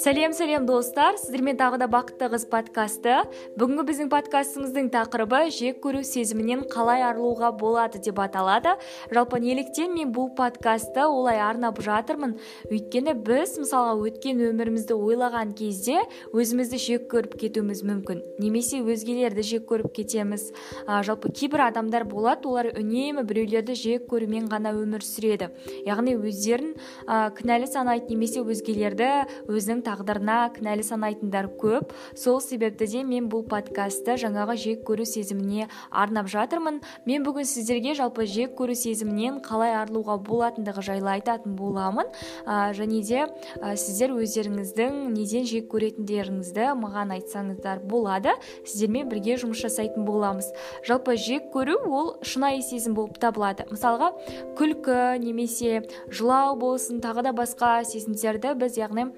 сәлем сәлем достар. Сіздермен тағы да бақытты қыз подкасты. Бүгінгі біздің подкастымыздың тақырыбы жек көру сезімінен қалай арылуға болады деп аталады. Жалпы неліктен мен бұл подкастты олай арнап жатырмын? Өйткені біз мысалға өткен өмірімізді ойлаған кезде өзімізді жек көріп кетуіміз мүмкін. Немесе өзгелерді жек көріп кетеміз. А, жалпы кейбір адамдар болады олар үнемі біреулерді жек көрумен ғана өмір сүреді. Яғни өздерін ә, кінәлі санайды немесе өзгелерді өзінің тағдырына кінәлі санайтындар көп. Сол себепті де мен бұл подкастты жаңағы жек көру сезіміне арнап жатырмын. Мен бүгін сіздерге жалпы жек көру сезімінен қалай арылуға болатындығы жайлы айтатын боламын. Ә, және де ә, сіздер өздеріңіздің неден жек көретіндеріңізді маған айтсаңыздар болады. Сіздермен бірге жұмыс жасайтын боламыз. Жалпы жек көру ол шынайы сезім болып табылады. Мысалға күлкі немесе жылау болсын тағы да басқа сезімдерді біз яғни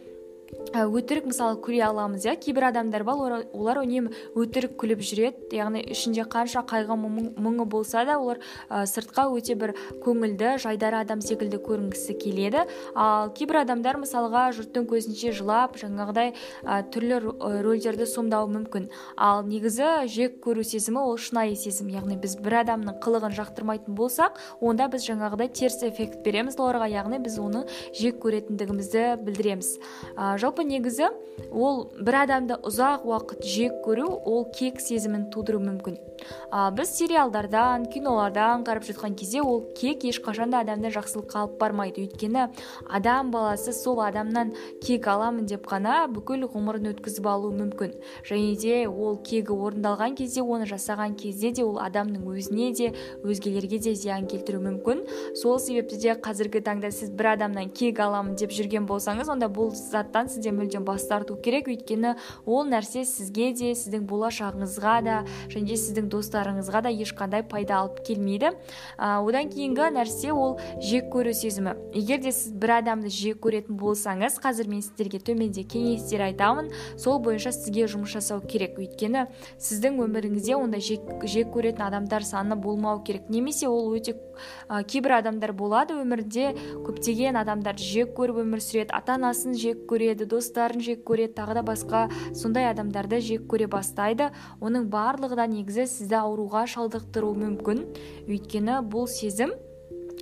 өтірік мысалы күле аламыз иә? Кейбір адамдар бар олар үнемі өтірік күліп жүреді. Яғни ішінде қанша қайғы мұңы болса да олар ә, сыртқа өте бір көңілді жайдары адам секілді көрінгісі келеді. Ал кейбір адамдар мысалға жұрттың көзінше жылап жаңағыдай ә, түрлі рөлдерді сомдауы мүмкін. Ал негізі жек көру сезімі ол шынайы сезім. Яғни біз бір адамның қылығын жақтырмайтын болсақ онда біз жаңағыдай теріс эффект береміз оларға яғни біз оны жек көретіндігімізді білдіреміз. Ә, жалпы негізі ол бір адамды ұзақ уақыт жек көру ол кек сезімін тудыруы мүмкін. А, біз сериалдардан кинолардан қарап жатқан кезде ол кек ешқашан да адамды жақсылыққа алып бармайды. Өйткені адам баласы сол адамнан кек аламын деп қана бүкіл ғұмырын өткізіп алуы мүмкін. Және де ол кегі орындалған кезде оны жасаған кезде де ол адамның өзіне де өзгелерге де зиян келтіруі мүмкін. Сол себепті де қазіргі таңда сіз бір адамнан кек аламын деп жүрген болсаңыз онда бұл заттан сізде мүлдем бас тарту керек. Өйткені ол нәрсе сізге де сіздің болашағыңызға да және де сіздің достарыңызға да ешқандай пайда алып келмейді. Ә, одан кейінгі нәрсе ол жек көру сезімі. Егер де сіз бір адамды жек көретін болсаңыз қазір мен сіздерге төменде кеңестер айтамын. Сол бойынша сізге жұмыс жасау керек. Өйткені сіздің өміріңізде ондай жек, жек көретін адамдар саны болмау керек. Немесе ол өте ә, кейбір адамдар болады өмірде көптеген адамдар жек көріп өмір сүреді ата анасын жек көреді достарын жек көреді тағы да басқа сондай адамдарды жек көре бастайды. Оның барлығы да негізі сізді ауруға шалдықтыруы мүмкін. Өйткені бұл сезім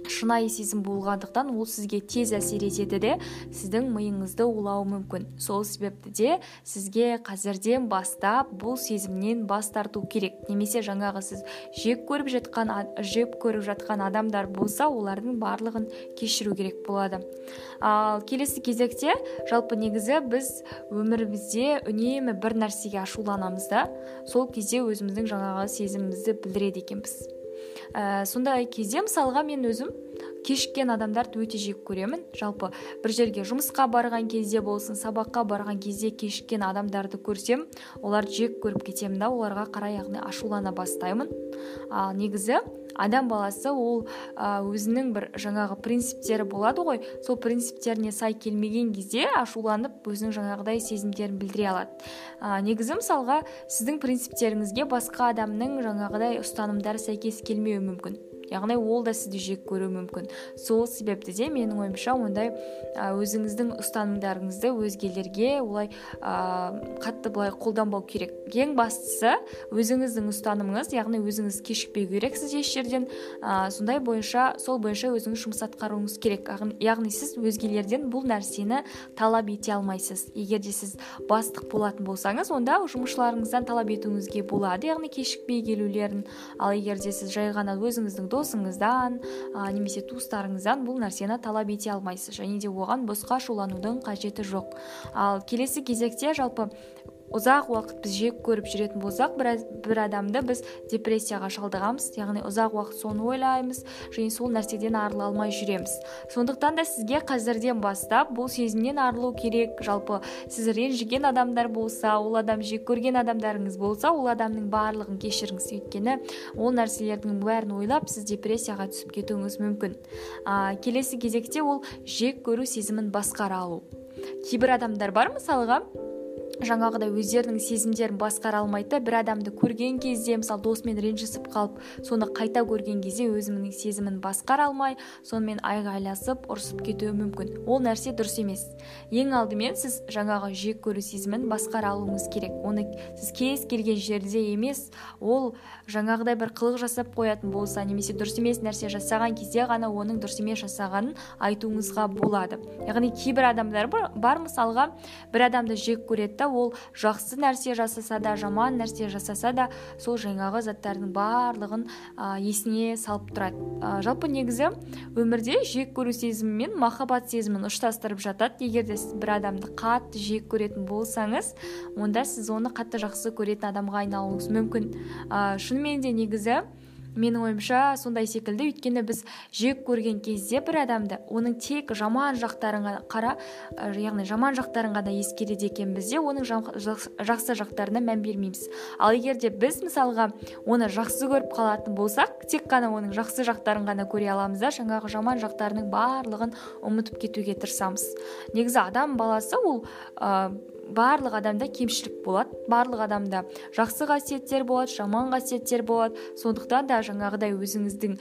шынайы сезім болғандықтан ол сізге тез әсер етеді де сіздің миыңызды улауы мүмкін. Сол себепті де сізге қазірден бастап бұл сезімнен бас тарту керек. Немесе жаңағы сіз жек көріп жатқан жек көріп жатқан адамдар болса олардың барлығын кешіру керек болады. Ал келесі кезекте жалпы негізі біз өмірімізде үнемі бір нәрсеге ашуланамыз да сол кезде өзіміздің жаңағы сезімімізді білдіреді екенбіз. Ә, сондай кезде мысалға мен өзім кешіккен адамдарды өте жек көремін. Жалпы бір жерге жұмысқа барған кезде болсын сабаққа барған кезде кешіккен адамдарды көрсем оларды жек көріп кетемін да оларға қарай яғни ашулана бастаймын. Ал негізі адам баласы ол өзінің бір жаңағы принциптері болады ғой. Сол принциптеріне сай келмеген кезде ашуланып өзінің жаңағыдай сезімдерін білдіре алады. Ә, негізі мысалға сіздің принциптеріңізге басқа адамның жаңағыдай ұстанымдары сәйкес келмеуі мүмкін. Яғни ол да сізді жек көруі мүмкін. Сол себепті де менің ойымша ондай өзіңіздің ұстанымдарыңызды өзгелерге олай ә, қатты былай қолданбау керек. Ең бастысы өзіңіздің ұстанымыңыз яғни өзіңіз кешікпеу керексіз еш жерден ә, сондай бойынша сол бойынша өзіңіз жұмыс атқаруыңыз керек. Яғни сіз өзгелерден бұл нәрсені талап ете алмайсыз. Егер де сіз бастық болатын болсаңыз онда жұмысшыларыңыздан талап етуіңізге болады яғни кешікпей келулерін. Ал егер де сіз жай ғана өзіңіздің досыңыздан ә, немесе туыстарыңыздан бұл нәрсені талап ете алмайсыз және де оған босқа ашуланудың қажеті жоқ. Ал келесі кезекте жалпы ұзақ уақыт біз жек көріп жүретін болсақ бір, бір адамды біз депрессияға шалдығамыз. Яғни ұзақ уақыт соны ойлаймыз және сол нәрседен арыла алмай жүреміз. Сондықтан да сізге қазірден бастап бұл сезімнен арылу керек. Жалпы сіз ренжіген адамдар болса ол адам жек көрген адамдарыңыз болса ол адамның барлығын кешіріңіз. Өйткені ол нәрселердің бәрін ойлап сіз депрессияға түсіп кетуіңіз мүмкін. А, келесі кезекте ол жек көру сезімін басқара алу. Кейбір адамдар бар мысалға жаңағыдай өздерінің сезімдерін басқара алмайды бір адамды көрген кезде мысалы досымен ренжісіп қалып соны қайта көрген кезде өзінің сезімін басқара алмай сонымен айғайласып ұрысып кетуі мүмкін. Ол нәрсе дұрыс емес. Ең алдымен сіз жаңағы жек көру сезімін басқара алуыңыз керек. Оны сіз кез келген жерде емес ол жаңағыдай бір қылық жасап қоятын болса немесе дұрыс емес нәрсе жасаған кезде ғана оның дұрыс емес жасағанын айтуыңызға болады. Яғни кейбір адамдар бар мысалға бір адамды жек көреді ол жақсы нәрсе жасаса да жаман нәрсе жасаса да сол жаңағы заттардың барлығын ә, есіне салып тұрады. Ә, жалпы негізі өмірде жек көру сезімі мен махаббат сезімін ұштастырып жатады. Егер де сіз бір адамды қатты жек көретін болсаңыз онда сіз оны қатты жақсы көретін адамға айналуыңыз мүмкін. Ә, шынымен де негізі менің ойымша сондай секілді өйткені біз жек көрген кезде бір адамды оның тек жаман жақтарын қара яғни жаман жақтарын ғана ескереді екенбіз де оның жақсы жақтарына мән бермейміз. Ал егер де біз мысалға оны жақсы көріп қалатын болсақ тек қана оның жақсы жақтарын ғана көре аламыз да жаңағы жаман жақтарының барлығын ұмытып кетуге тырысамыз. Негізі адам баласы ол барлық адамда кемшілік болады барлық адамда жақсы қасиеттер болады жаман қасиеттер болады. Сондықтан да жаңағыдай өзіңіздің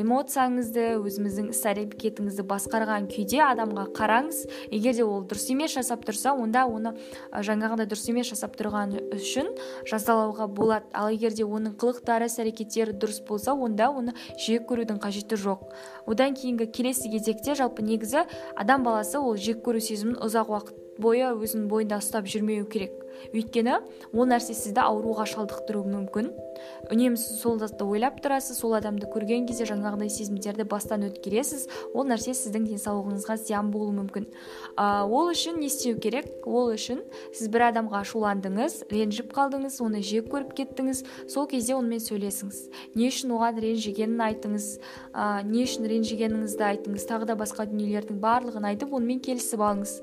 эмоцияңызды өзіңіздің іс әрекетіңізді басқарған күйде адамға қараңыз. Егер де ол дұрыс емес жасап тұрса онда оны жаңағыдай дұрыс емес жасап тұрған үшін жазалауға болады. Ал егер де оның қылықтары іс әрекеттері дұрыс болса онда оны жек көрудің қажеті жоқ. Одан кейінгі келесі кезекте жалпы негізі адам баласы ол жек көру сезімін ұзақ уақыт бойы өзінің бойында ұстап жүрмеу керек. Өйткені ол нәрсе сізді ауруға шалдықтыруы мүмкін. Үнемі сіз сол затты ойлап тұрасыз сол адамды көрген кезде жаңағыдай сезімдерді бастан өткересіз ол нәрсе сіздің денсаулығыңызға зиян болуы мүмкін. Ә, ол үшін не істеу керек? Ол үшін сіз бір адамға ашуландыңыз ренжіп қалдыңыз оны жек көріп кеттіңіз сол кезде онымен сөйлесіңіз. Не үшін оған ренжігенін айтыңыз ә, не үшін ренжігеніңізді айтыңыз тағы да басқа дүниелердің барлығын айтып онымен келісіп алыңыз.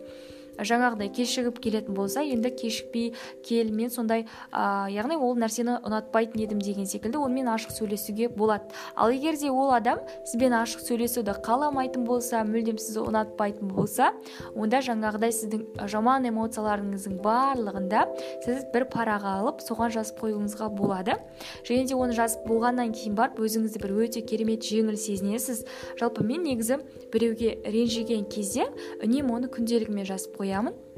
Жаңағыдай кешігіп келетін болса енді кешікпей кел мен сондай ә, яғни ол нәрсені ұнатпайтын едім деген секілді онымен ашық сөйлесуге болады. Ал егер де ол адам сізбен ашық сөйлесуді қаламайтын болса мүлдем сізді ұнатпайтын болса онда жаңағыдай сіздің жаман эмоцияларыңыздың барлығында сіз бір параға алып соған жазып қоюыңызға болады. Және де оны жазып болғаннан кейін барып өзіңізді бір өте керемет жеңіл сезінесіз. Жалпы мен негізі біреуге ренжіген кезде үнемі оны күнделігіме жазып қоямын қоямын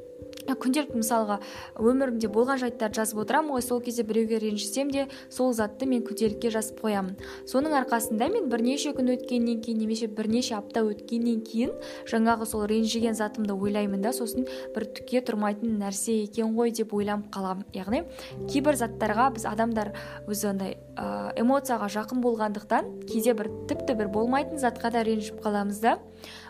күнделікті мысалға өмірімде болған жайттарды жазып отырамын ғой сол кезде біреуге ренжісем де сол затты мен күнделікке жазып қоямын. Соның арқасында мен бірнеше күн өткеннен кейін немесе бірнеше апта өткеннен кейін жаңағы сол ренжіген затымды ойлаймын да сосын бір түкке тұрмайтын нәрсе екен ғой деп ойланып қаламын. Яғни кейбір заттарға біз адамдар өзі андай эмоцияға жақын болғандықтан кейде бір тіпті бір болмайтын затқа да ренжіп қаламыз да.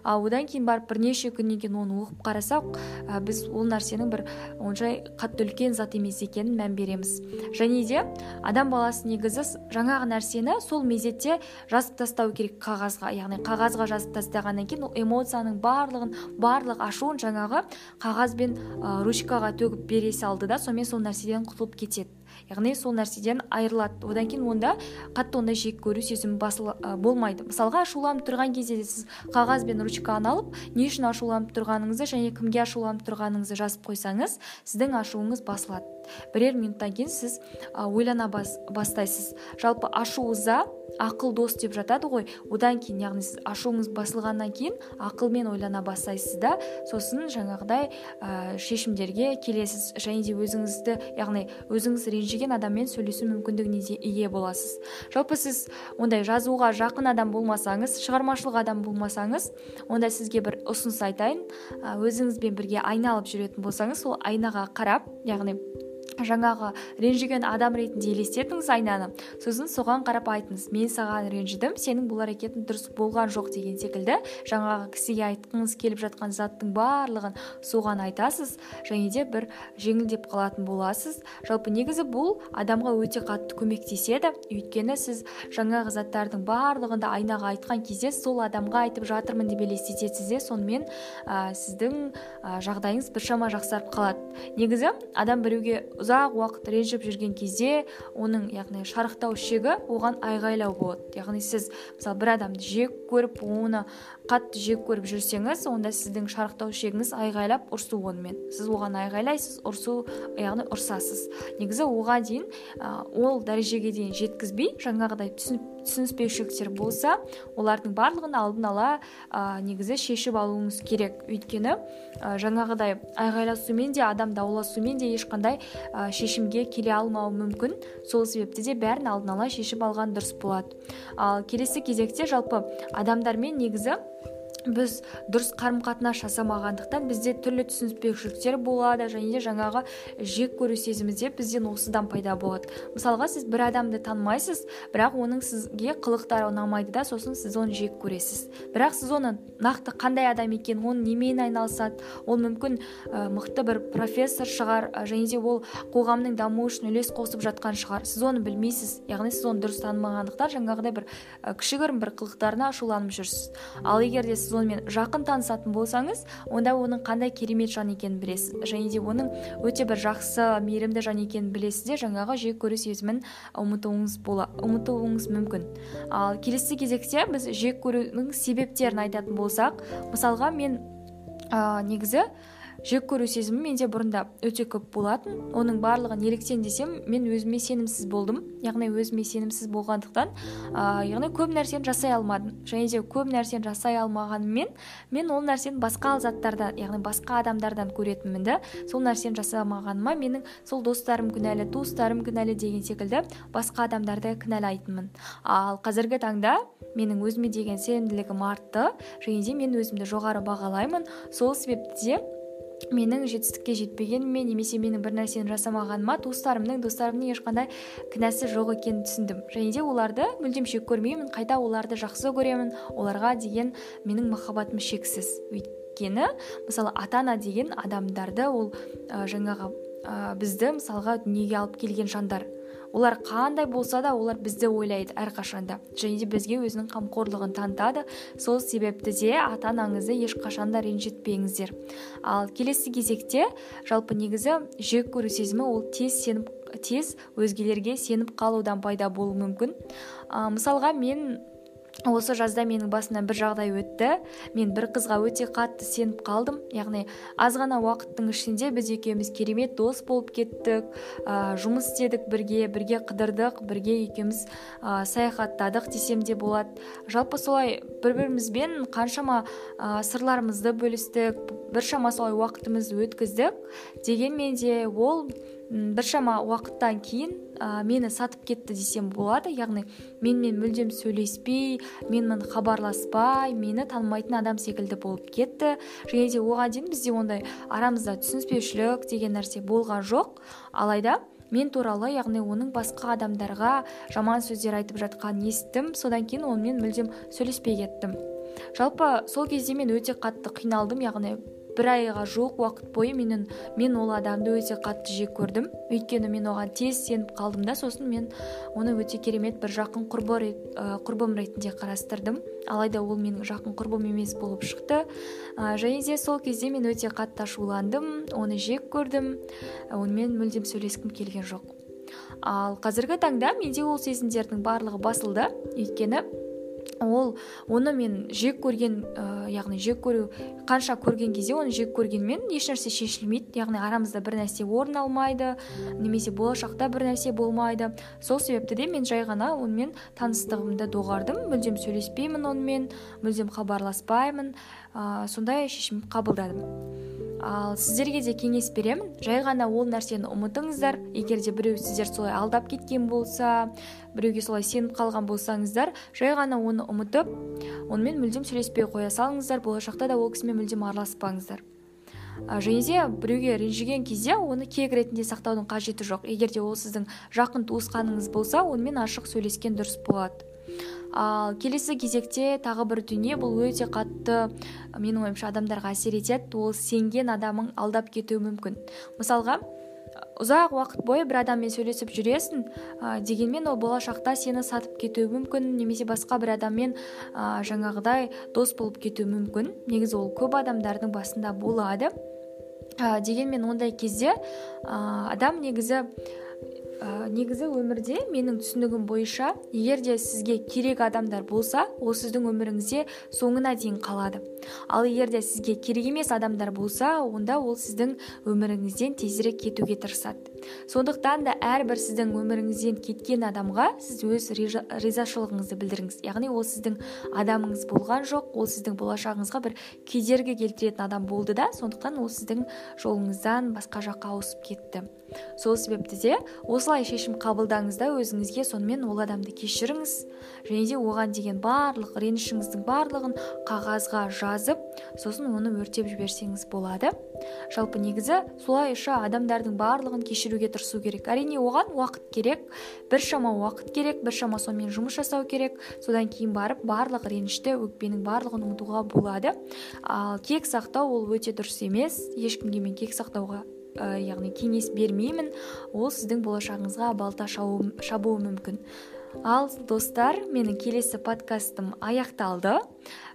Ал одан кейін барып бірнеше күннен кейін оны оқып қарасақ ә, біз ол нәрсенің бір оншай қатты үлкен зат емес екенін мән береміз. Және де адам баласы негізі жаңағы нәрсені сол мезетте жазып тастау керек қағазға. Яғни қағазға жазып тастағаннан кейін ол эмоцияның барлығын барлық ашуын жаңағы қағаз бен ручкаға төгіп бере салды да сонымен сол нәрседен құтылып кетеді. Яғни сол нәрседен айырылады. Одан кейін онда қатты ондай жек көру сезімі басыл, болмайды. Мысалға ашуланып тұрған кезде де сіз қағаз бен ручканы алып не үшін ашуланып тұрғаныңызды және кімге ашуланып тұрғаныңызды жазып қойсаңыз сіздің ашуыңыз басылады. Бірер минуттан кейін сіз ойлана бас, бастайсыз. Жалпы ашу ыза ақыл дос деп жатады ғой. Одан кейін яғни сіз ашуыңыз басылғаннан кейін ақылмен ойлана бастайсыз да сосын жаңағыдай ә, шешімдерге келесіз. Және де өзіңізді яғни өзіңіз ренжіген адаммен сөйлесу мүмкіндігіне ие боласыз. Жалпы сіз ондай жазуға жақын адам болмасаңыз шығармашылық адам болмасаңыз онда сізге бір ұсыныс айтайын. Өзіңізбен бірге айналып жүретін болсаңыз сол айнаға қарап яғни жаңағы ренжіген адам ретінде елестетіңіз айнаны. Сосын соған қарап айтыңыз мен саған ренжідім сенің бұл әрекетің дұрыс болған жоқ деген секілді. Жаңағы кісіге айтқыңыз келіп жатқан заттың барлығын соған айтасыз және де бір жеңілдеп қалатын боласыз. Жалпы негізі бұл адамға өте қатты көмектеседі. Өйткені сіз жаңағы заттардың барлығын да айнаға айтқан кезде сол адамға айтып жатырмын деп елестетесіз де сонымен ә, сіздің ә, жағдайыңыз біршама жақсарып қалады. Негізі адам біреуге ұзақ уақыт ренжіп жүрген кезде оның яғни шарықтау шегі оған айғайлау болады. Яғни сіз мысалы бір адамды жек көріп оны қатты жек көріп жүрсеңіз онда сіздің шарықтау шегіңіз айғайлап ұрсу онымен. Сіз оған айғайлайсыз ұрсу яғни ұрсасыз. Негізі оған дейін ә, ол дәрежеге дейін жеткізбей жаңағыдай түсініспеушіліктер болса олардың барлығын алдын ала ә, негізі шешіп алуыңыз керек. Өйткені ә, жаңағыдай айғайласумен де адам дауласумен де ешқандай ә, шешімге келе алмауы мүмкін. Сол себепті де бәрін алдын ала шешіп алған дұрыс болады. Ал келесі кезекте жалпы адамдармен негізі біз дұрыс қарым қатынас жасамағандықтан бізде түрлі түсініспеушіліктер болады және де жаңағы жек көру сезімі де бізден осыдан пайда болады. Мысалға сіз бір адамды танымайсыз бірақ оның сізге қылықтары ұнамайды да сосын сіз оны жек көресіз. Бірақ сіз оны нақты қандай адам екенін оның немен айналысады ол мүмкін ә, мықты бір профессор шығар және де ол қоғамның дамуы үшін үлес қосып жатқан шығар. Сіз оны білмейсіз яғни сіз оны дұрыс танымағандықтан жаңағыдай бір ә, кішігірім бір қылықтарына ашуланып жүрсіз. Ал егер де сіз онымен жақын танысатын болсаңыз онда оның қандай керемет жан екенін білесіз. Және де оның өте бір жақсы мейірімді жан екенін білесіз де жаңағы жек көру сезімін ұмытуыңыз бола ұмытуыңыз мүмкін. Ал келесі кезекте біз жек көрудің себептерін айтатын болсақ мысалға мен ә, негізі жек көру сезімі менде бұрында өте көп болатын. Оның барлығы неліктен десем мен өзіме сенімсіз болдым. Яғни өзіме сенімсіз болғандықтан ә, яғни көп нәрсені жасай алмадым. Және де көп нәрсені жасай алмағаныммен мен ол нәрсені басқа заттардан яғни басқа адамдардан көретінмін да. Сол нәрсені жасамағаныма менің сол достарым кінәлі туыстарым кінәлі деген секілді басқа адамдарды кінәлайтынмын. Ал қазіргі таңда менің өзіме деген сенімділігім артты. Және де мен өзімді жоғары бағалаймын. Сол себепті де менің жетістікке жетпегеніме немесе менің бір нәрсені жасамағаныма туыстарымның достарымның ешқандай кінәсі жоқ екенін түсіндім. Және де оларды мүлдем шек көрмеймін қайта оларды жақсы көремін оларға деген менің махаббатым шексіз. Өйткені мысалы ата ана деген адамдарды ол ә, жаңағы ә, бізді мысалға дүниеге алып келген жандар. Олар қандай болса да олар бізді ойлайды әрқашанда. Және де бізге өзінің қамқорлығын танытады сол себепті де ата анаңызды ешқашан да ренжітпеңіздер. Ал келесі кезекте жалпы негізі жек көру сезімі ол тез сеніп тез өзгелерге сеніп қалудан пайда болуы мүмкін. Ә, мысалға мен осы жазда менің басымнан бір жағдай өтті. Мен бір қызға өте қатты сеніп қалдым. Яғни аз ғана уақыттың ішінде біз екеуміз керемет дос болып кеттік ә, жұмыс істедік бірге бірге қыдырдық бірге екеуміз ә, саяхаттадық десем де болады. Жалпы солай бір бірімізбен қаншама ә, сырларымызды бөлістік біршама солай уақытымызды өткіздік. Дегенмен де ол біршама уақыттан кейін ә, мені сатып кетті десем болады. Яғни менімен мүлдем сөйлеспей менімен хабарласпай мені танымайтын адам секілді болып кетті. Және де оған дейін бізде ондай арамызда түсініспеушілік деген нәрсе болған жоқ. Алайда мен туралы яғни оның басқа адамдарға жаман сөздер айтып жатқанын естідім. Содан кейін онымен мүлдем сөйлеспей кеттім. Жалпы сол кезде мен өте қатты қиналдым. Яғни бір айға жуық уақыт бойы менің мен ол адамды өте қатты жек көрдім. Өйткені мен оған тез сеніп қалдым да сосын мен оны өте керемет бір жақын құрбы құрбым ретінде қарастырдым. Алайда ол менің жақын құрбым емес болып шықты. Ә, және де сол кезде мен өте қатты ашуландым оны жек көрдім онымен мүлдем сөйлескім келген жоқ. Ал қазіргі таңда менде ол сезімдердің барлығы басылды. Өйткені ол оны мен жек көрген ә, яғни жек көру қанша көрген кезде оны жек көргенмен ешнәрсе шешілмейді. Яғни арамызда бір нәрсе орын алмайды немесе болашақта бір нәрсе болмайды. Сол себепті де мен жай ғана онымен таныстығымды доғардым. Мүлдем сөйлеспеймін онымен мүлдем хабарласпаймын. Ә, сондай шешім қабылдадым. Ал сіздерге де кеңес беремін жай ғана ол нәрсені ұмытыңыздар. Егер де біреу сіздер солай алдап кеткен болса біреуге солай сеніп қалған болсаңыздар жай ғана оны ұмытып онымен мүлдем сөйлеспей қоя салыңыздар. Болашақта да ол кісімен мүлдем араласпаңыздар. Және де біреуге ренжіген кезде оны кек ретінде сақтаудың қажеті жоқ. Егер де ол сіздің жақын туысқаныңыз болса онымен ашық сөйлескен дұрыс болады. Ал келесі кезекте тағы бір дүние бұл өте қатты менің ойымша адамдарға әсер етеді. Ол сенген адамың алдап кетуі мүмкін. Мысалға ұзақ уақыт бойы бір адаммен сөйлесіп жүресің ә, дегенмен ол болашақта сені сатып кетуі мүмкін немесе басқа бір адаммен ә, жаңағыдай дос болып кетуі мүмкін. Негізі ол көп адамдардың басында болады ә, дегенмен ондай кезде ә, адам негізі ә, негізі өмірде менің түсінігім бойынша егер де сізге керек адамдар болса ол сіздің өміріңізде соңына дейін қалады. Ал егер де сізге керек емес адамдар болса онда ол сіздің өміріңізден тезірек кетуге тырысады. Сондықтан да әрбір сіздің өміріңізден кеткен адамға сіз өз ризашылығыңызды білдіріңіз. Яғни ол сіздің адамыңыз болған жоқ ол сіздің болашағыңызға бір кедергі келтіретін адам болды да сондықтан ол сіздің жолыңыздан басқа жаққа ауысып кетті. Сол себепті де осылай шешім қабылдаңыз да өзіңізге сонымен ол адамды кешіріңіз. Және де оған деген барлық ренішіңіздің барлығын қағазға жазып сосын оны өртеп жіберсеңіз болады. Жалпы негізі солайша адамдардың барлығын кешіруге тырысу керек. Әрине оған уақыт керек біршама уақыт керек біршама сонымен жұмыс жасау керек. Содан кейін барып барлық ренішті өкпенің барлығын ұмытуға болады. Ал кек сақтау ол өте дұрыс емес. Ешкімге мен кек сақтауға ә, яғни кеңес бермеймін. Ол сіздің болашағыңызға балта шабуы мүмкін. Ал достар менің келесі подкастым аяқталды.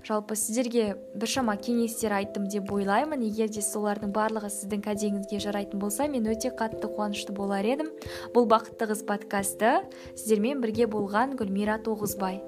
Жалпы сіздерге біршама кеңестер айттым деп ойлаймын. Егер де солардың барлығы сіздің кәдеңізге жарайтын болса мен өте қатты қуанышты болар едім. Бұл бақытты қыз подкасты сіздермен бірге болған гүлмира тоғызбай.